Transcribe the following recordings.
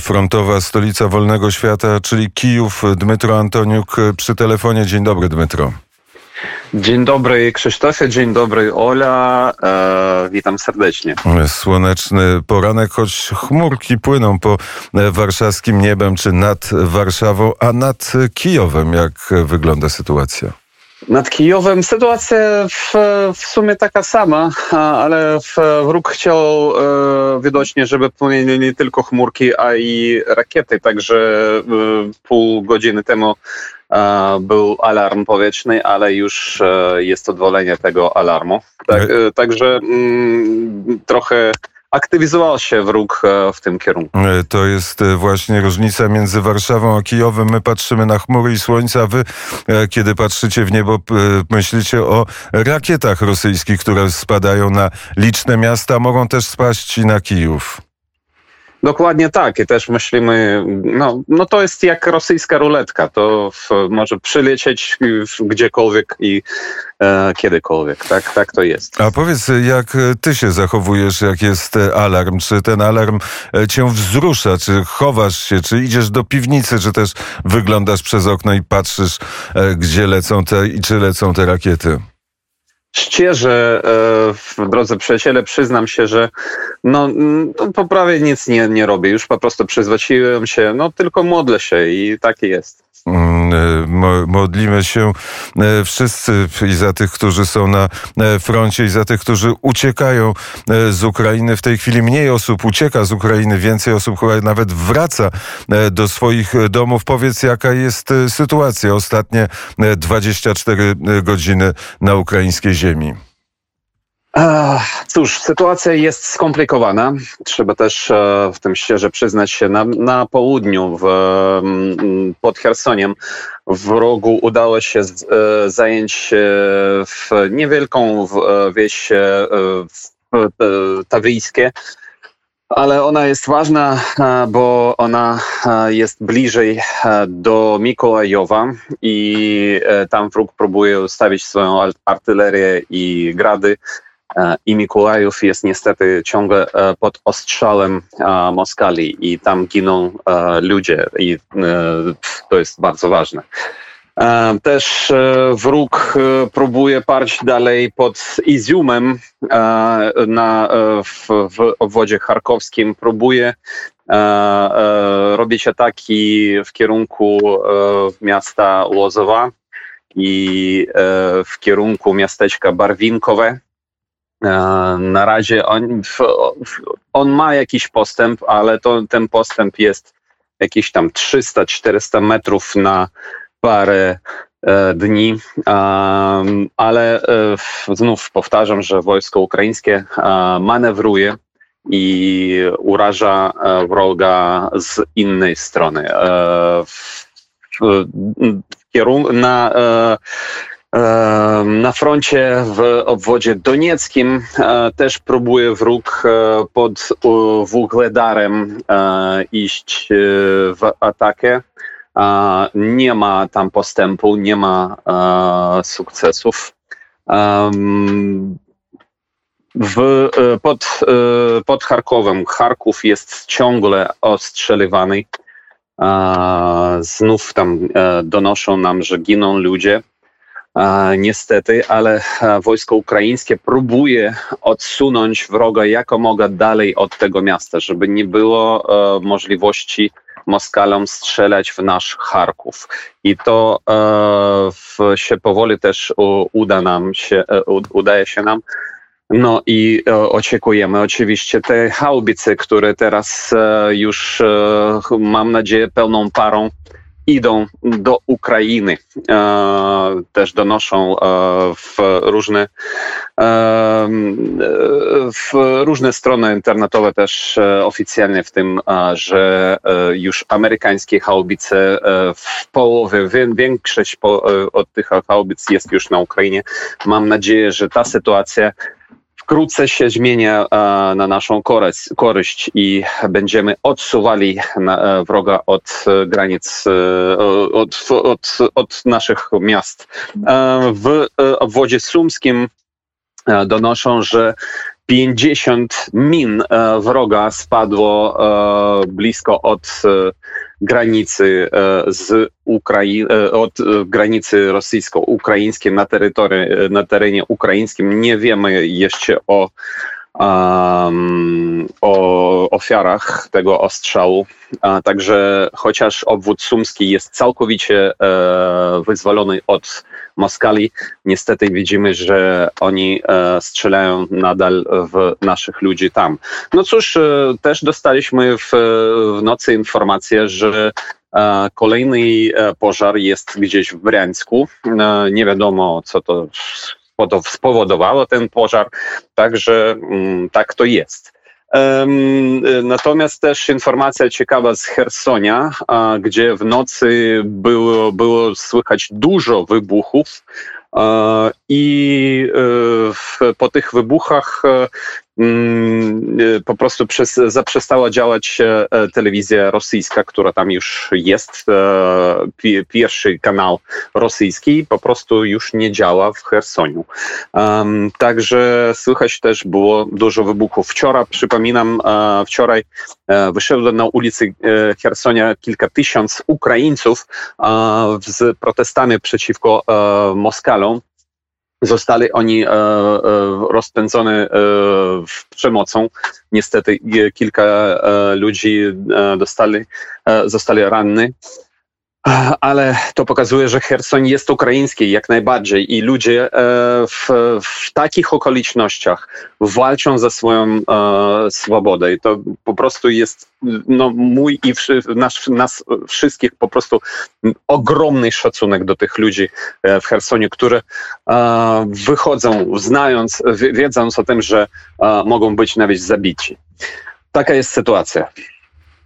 frontowa stolica wolnego świata, czyli Kijów. Dmytro Antoniuk przy telefonie. Dzień dobry, Dmytro. Dzień dobry Krzysztofie, dzień dobry Ola, e, witam serdecznie. Słoneczny poranek, choć chmurki płyną po warszawskim niebem czy nad Warszawą, a nad Kijowem jak wygląda sytuacja? Nad Kijowem sytuacja w, w sumie taka sama, ale wróg chciał e, widocznie, żeby płynęli nie tylko chmurki, a i rakiety. Także e, pół godziny temu e, był alarm powietrzny, ale już e, jest odwolenie tego alarmu. Tak, e, także mm, trochę aktywizował się wróg e, w tym kierunku. E, to jest e, właśnie różnica między Warszawą a Kijowem. My patrzymy na chmury i słońca, a wy, kiedy patrzycie w niebo, myślicie o rakietach rosyjskich, które spadają na liczne miasta, mogą też spaść na Kijów. Dokładnie tak. I też myślimy, no, no to jest jak rosyjska ruletka. To w, może przylecieć gdziekolwiek i e, kiedykolwiek. Tak, tak to jest. A powiedz, jak ty się zachowujesz, jak jest alarm? Czy ten alarm e, cię wzrusza? Czy chowasz się? Czy idziesz do piwnicy? Czy też wyglądasz przez okno i patrzysz, e, gdzie lecą te i czy lecą te rakiety? Szczerze, w drodze przyjaciele, przyznam się, że no, no po prawie nic nie, nie robię. Już po prostu przyzwyczaiłem się, no tylko modlę się i tak jest. Mm, e, modlimy się e, wszyscy i za tych, którzy są na e, froncie, i za tych, którzy uciekają z Ukrainy. W tej chwili mniej osób ucieka z Ukrainy, więcej osób chyba nawet wraca do swoich domów. Powiedz, jaka jest sytuacja ostatnie 24 godziny na ukraińskiej ziemi. Cóż, sytuacja jest skomplikowana. Trzeba też e, w tym szczerze przyznać się. Na, na południu, w, mm, pod Chersoniem, wrogu udało się e, zająć w niewielką e, wieś tawryjskie, ale ona jest ważna, bo ona jest bliżej do Mikołajowa i tam wróg próbuje ustawić swoją artylerię i grady i Mikołajów jest niestety ciągle e, pod ostrzałem e, Moskali i tam giną ludzie i to jest bardzo ważne. Też wróg próbuje parć dalej pod Iziumem na, w, w obwodzie charkowskim. Próbuje robić ataki w kierunku miasta Łozowa i w kierunku miasteczka Barwinkowe. E, na razie on, on ma jakiś postęp, ale to, ten postęp jest jakieś tam 300-400 metrów na parę e, dni, ale e, znów powtarzam, że wojsko ukraińskie manewruje i uraża wroga z innej strony. Na na froncie w obwodzie donieckim e, też próbuje wróg e, pod Wugledarem e, iść w atakę. Nie ma tam postępu, nie ma sukcesów. W, pod, pod Charkowem Charków jest ciągle ostrzeliwany. Znów tam donoszą nam, że giną ludzie niestety, ale wojsko ukraińskie próbuje odsunąć wroga jako mogę dalej od tego miasta, żeby nie było e, możliwości Moskalom strzelać w nasz Charków. I to e, się powoli też uda nam się, e, udaje się nam. No i oczekujemy oczywiście te haubice, które teraz już mam nadzieję pełną parą idą do Ukrainy. E, też donoszą e, w różne, e, w różne strony internetowe też oficjalnie w tym, że już amerykańskie haubice w połowie, większość od tych haubic jest już na Ukrainie. Mam nadzieję, że ta sytuacja wkrótce się zmienia na naszą korzyść i będziemy odsuwali e, wroga od e, granic, e, od, od, od naszych miast. W obwodzie sumskim donoszą, że 50 min wroga spadło blisko od granicy z Ukrai od granicy rosyjsko-ukraińskiej na, na terenie ukraińskim. Nie wiemy jeszcze o o ofiarach tego ostrzału. A także chociaż obwód sumski jest całkowicie e, wyzwolony od Moskali, niestety widzimy, że oni e, strzelają nadal w naszych ludzi tam. No cóż, e, też dostaliśmy w, w nocy informację, że e, Kolejny pożar jest gdzieś w Briańsku. Nie wiadomo, co to spowodowało ten pożar, także mm, tak to jest. Natomiast też informacja ciekawa z Hersonia, gdzie w nocy było, było słychać dużo wybuchów. I e, po tych wybuchach e, po prostu przez, zaprzestała działać e, telewizja rosyjska, która tam już jest. E, pierwszy kanał rosyjski po prostu już nie działa w Chersoniu. Także słychać też było dużo wybuchów. Wczoraj, przypominam, e, wczoraj wyszedł na ulicy Chersonia kilka tysięcy Ukraińców z protestami przeciwko Moskalom zostali oni e, e, rozpędzone e, przemocą. Niestety kilka ludzi dostali, zostali ranni ale to pokazuje, że Hersoń jest ukraiński jak najbardziej i ludzie e, w, w takich okolicznościach walczą za swoją e, swobodę i to po prostu jest no, mój i nas wszystkich po prostu ogromny szacunek do tych ludzi e, w Hersonie, które wychodzą znając, wiedząc o tym, że mogą być nawet zabici. Taka jest sytuacja.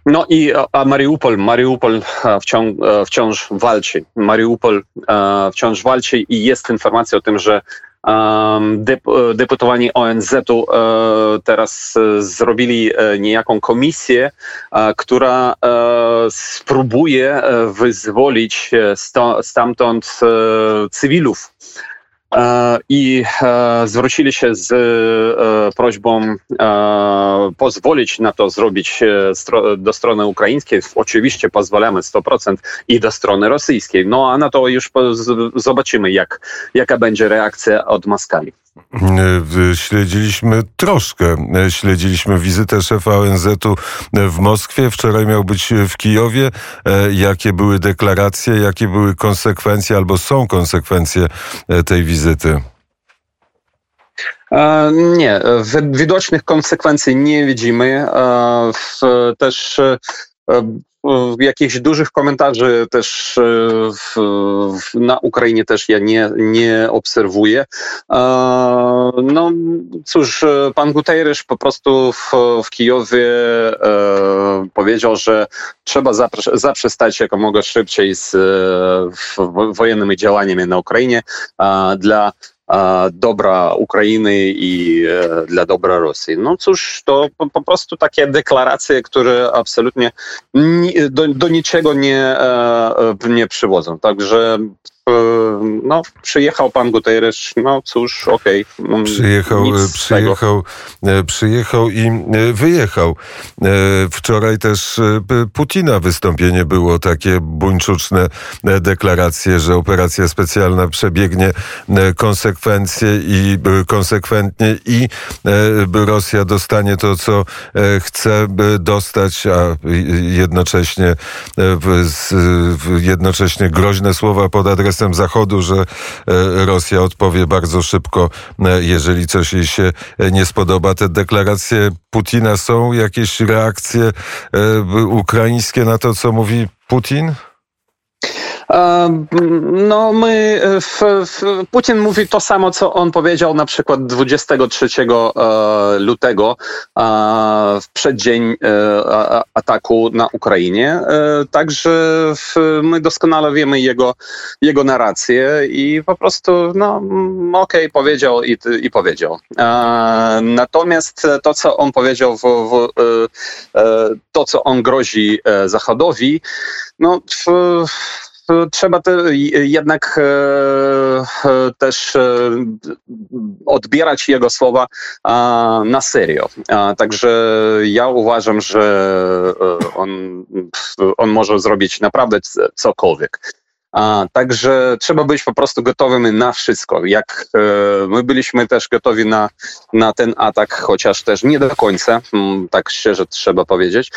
No i a Mariupol, Mariupol wciąż, wciąż walczy. Mariupol wciąż walczy i jest informacja o tym, że deputowani ONZ-u e, teraz e, zrobili e, niejaką komisję, która spróbuje wyzwolić stamtąd cywilów E, i e, zwrócili się z e, prośbą pozwolić na to zrobić do strony ukraińskiej. Oczywiście pozwalamy 100% i do strony rosyjskiej. No a na to już zobaczymy, jak, jaka będzie reakcja od Moskali. Śledziliśmy troszkę, śledziliśmy wizytę szefa ONZ-u w Moskwie. Wczoraj miał być w Kijowie. Jakie były deklaracje, jakie były konsekwencje albo są konsekwencje tej wizyty? Nie, widocznych konsekwencji nie widzimy. Też jakichś dużych komentarzy też e, w, w, na Ukrainie też ja nie, nie obserwuję. E, no cóż, pan Guterres po prostu w, w Kijowie e, powiedział, że trzeba zaprze, zaprzestać jakomoga szybciej z wojennymi działaniami na Ukrainie dla dobra Ukrainy i e, dla dobra Rosji. No cóż, to po, prostu takie deklaracje, które absolutnie do, do niczego nie, e, nie przywodzą. Także no, przyjechał pan Guterres, no cóż, okej. Okay, no, przyjechał, przyjechał, e, przyjechał i e, wyjechał. Wczoraj też Putina wystąpienie było takie buńczuczne deklaracje, że operacja specjalna przebiegnie konsekwencje i konsekwentnie i Rosja dostanie to, co chce dostać, a jednocześnie jednocześnie groźne słowa pod adresem adresem Zachodu, że e, Rosja odpowie bardzo szybko, e, jeżeli coś jej się e, nie spodoba. Te deklaracje Putina są jakieś reakcje ukraińskie na to, co mówi Putin? No, my, w, w, Putin mówi to samo, co on powiedział na przykład 23 e, lutego w przeddzień e, ataku na Ukrainie. E, także my doskonale wiemy jego, jego narrację i po prostu, no, okej, okay, powiedział i, i powiedział. Natomiast to, co on powiedział, w, w, to, co on grozi Zachodowi, no, w, trzeba te, jednak e, też odbierać jego słowa na serio. Także ja uważam, że on, on może zrobić naprawdę cokolwiek. A, także trzeba być po prostu gotowym na wszystko. Jak e, my byliśmy też gotowi na, na ten atak, chociaż też nie do końca, m, tak szczerze trzeba powiedzieć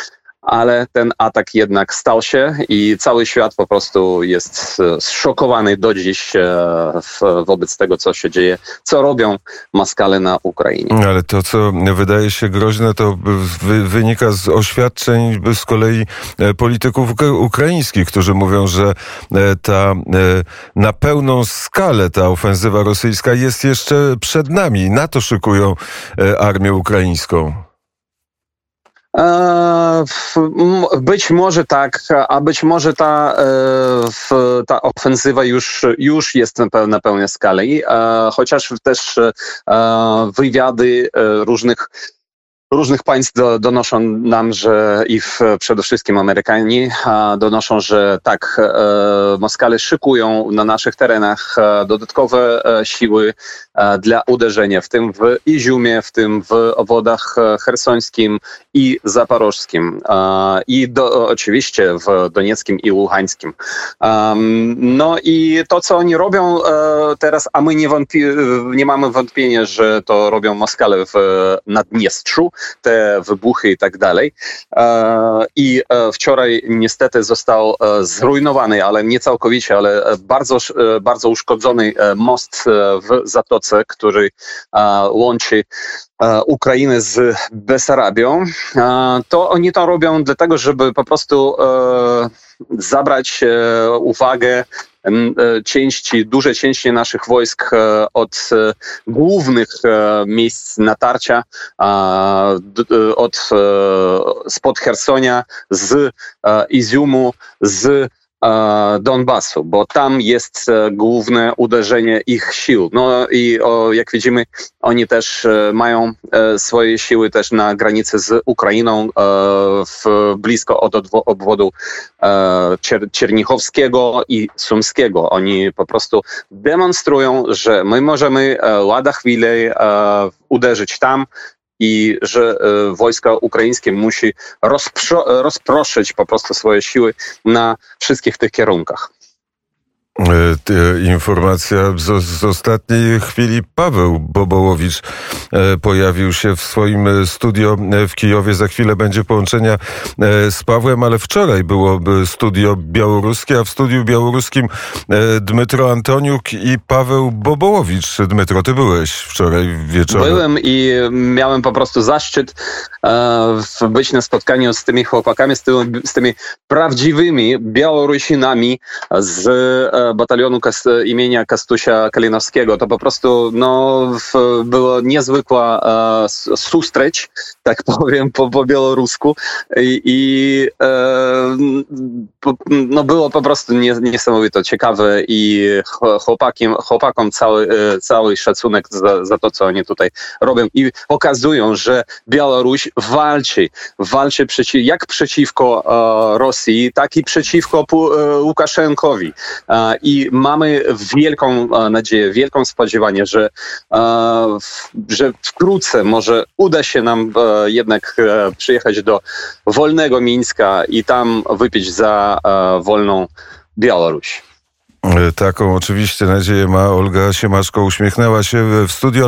ale ten atak jednak stał się i cały świat po prostu jest e, zszokowany do dziś e, wobec tego, co się dzieje, co robią maskale na Ukrainie. Ale to, co wydaje się groźne, to wynika z oświadczeń z kolei e, polityków ukraińskich, którzy mówią, że ta na pełną skalę ta ofensywa rosyjska jest jeszcze przed nami. Na to szykują armię ukraińską. E, być może tak, a być może ta, e, ta ofensywa już, już jest na pełnej skali, e, chociaż też wywiady różnych różnych państw do, donoszą nam, że i w, przede wszystkim Amerykanie donoszą, że tak, e, Moskale szykują na naszych terenach e, dodatkowe e, siły dla uderzenia, w tym w Iziumie, w tym w obwodach hersońskim i zaporożskim i do, oczywiście w Donieckim i Łuhańskim. No i to, co oni robią teraz, a my nie, wątpi, nie mamy wątpienia, że to robią Moskale w Naddniestrzu, te wybuchy i tak dalej. E, I e, wczoraj niestety został e, zrujnowany, ale nie całkowicie, ale bardzo, bardzo uszkodzony most w Zatoce, który łączy Ukrainę z Besarabią, to oni to robią dlatego, żeby po prostu zabrać uwagę E, części, duże części naszych wojsk e, od e, głównych miejsc natarcia, od spod Hersonia, z Iziumu, z Donbasu, bo tam jest e, główne uderzenie ich sił. No i o, jak widzimy, oni też e, mają e, swoje siły też na granicy z Ukrainą, w, blisko od obwodu Cier i Sumskiego. Oni po prostu demonstrują, że my możemy lada chwilę uderzyć tam, i że e, wojska ukraińskie musi rozproszyć po prostu swoje siły na wszystkich tych kierunkach. E, informacja z, z, ostatniej chwili. Paweł Bobołowicz e, pojawił się w swoim studio w Kijowie. Za chwilę będzie połączenia z Pawłem, ale wczoraj było studio białoruskie, a w studiu białoruskim Dmytro Antoniuk i Paweł Bobołowicz. Dmytro, ty byłeś wczoraj wieczorem. Byłem i miałem po prostu zaszczyt być na spotkaniu z tymi chłopakami, z tymi, z tymi prawdziwymi Białorusinami z batalionu Kas imienia Kastusia Kalinowskiego. To po prostu no, było niezwykła e, sustreć, tak powiem po, po białorusku i, i e, no, było po prostu nie, niesamowite ciekawe i chłopakiem, chłopakom cały, e, cały szacunek za, za to, co oni tutaj robią i pokazują, że Białoruś walczy, walczy przeciw, jak przeciwko e, Rosji, tak i przeciwko e, Łukaszenkowi. E, I mamy wielką nadzieję, wielką spodziewanie, że, że wkrótce może uda się nam jednak przyjechać do wolnego Mińska i tam wypić za wolną Białoruś. Taką oczywiście nadzieję ma Olga Siemaszko. Uśmiechnęła się w studio.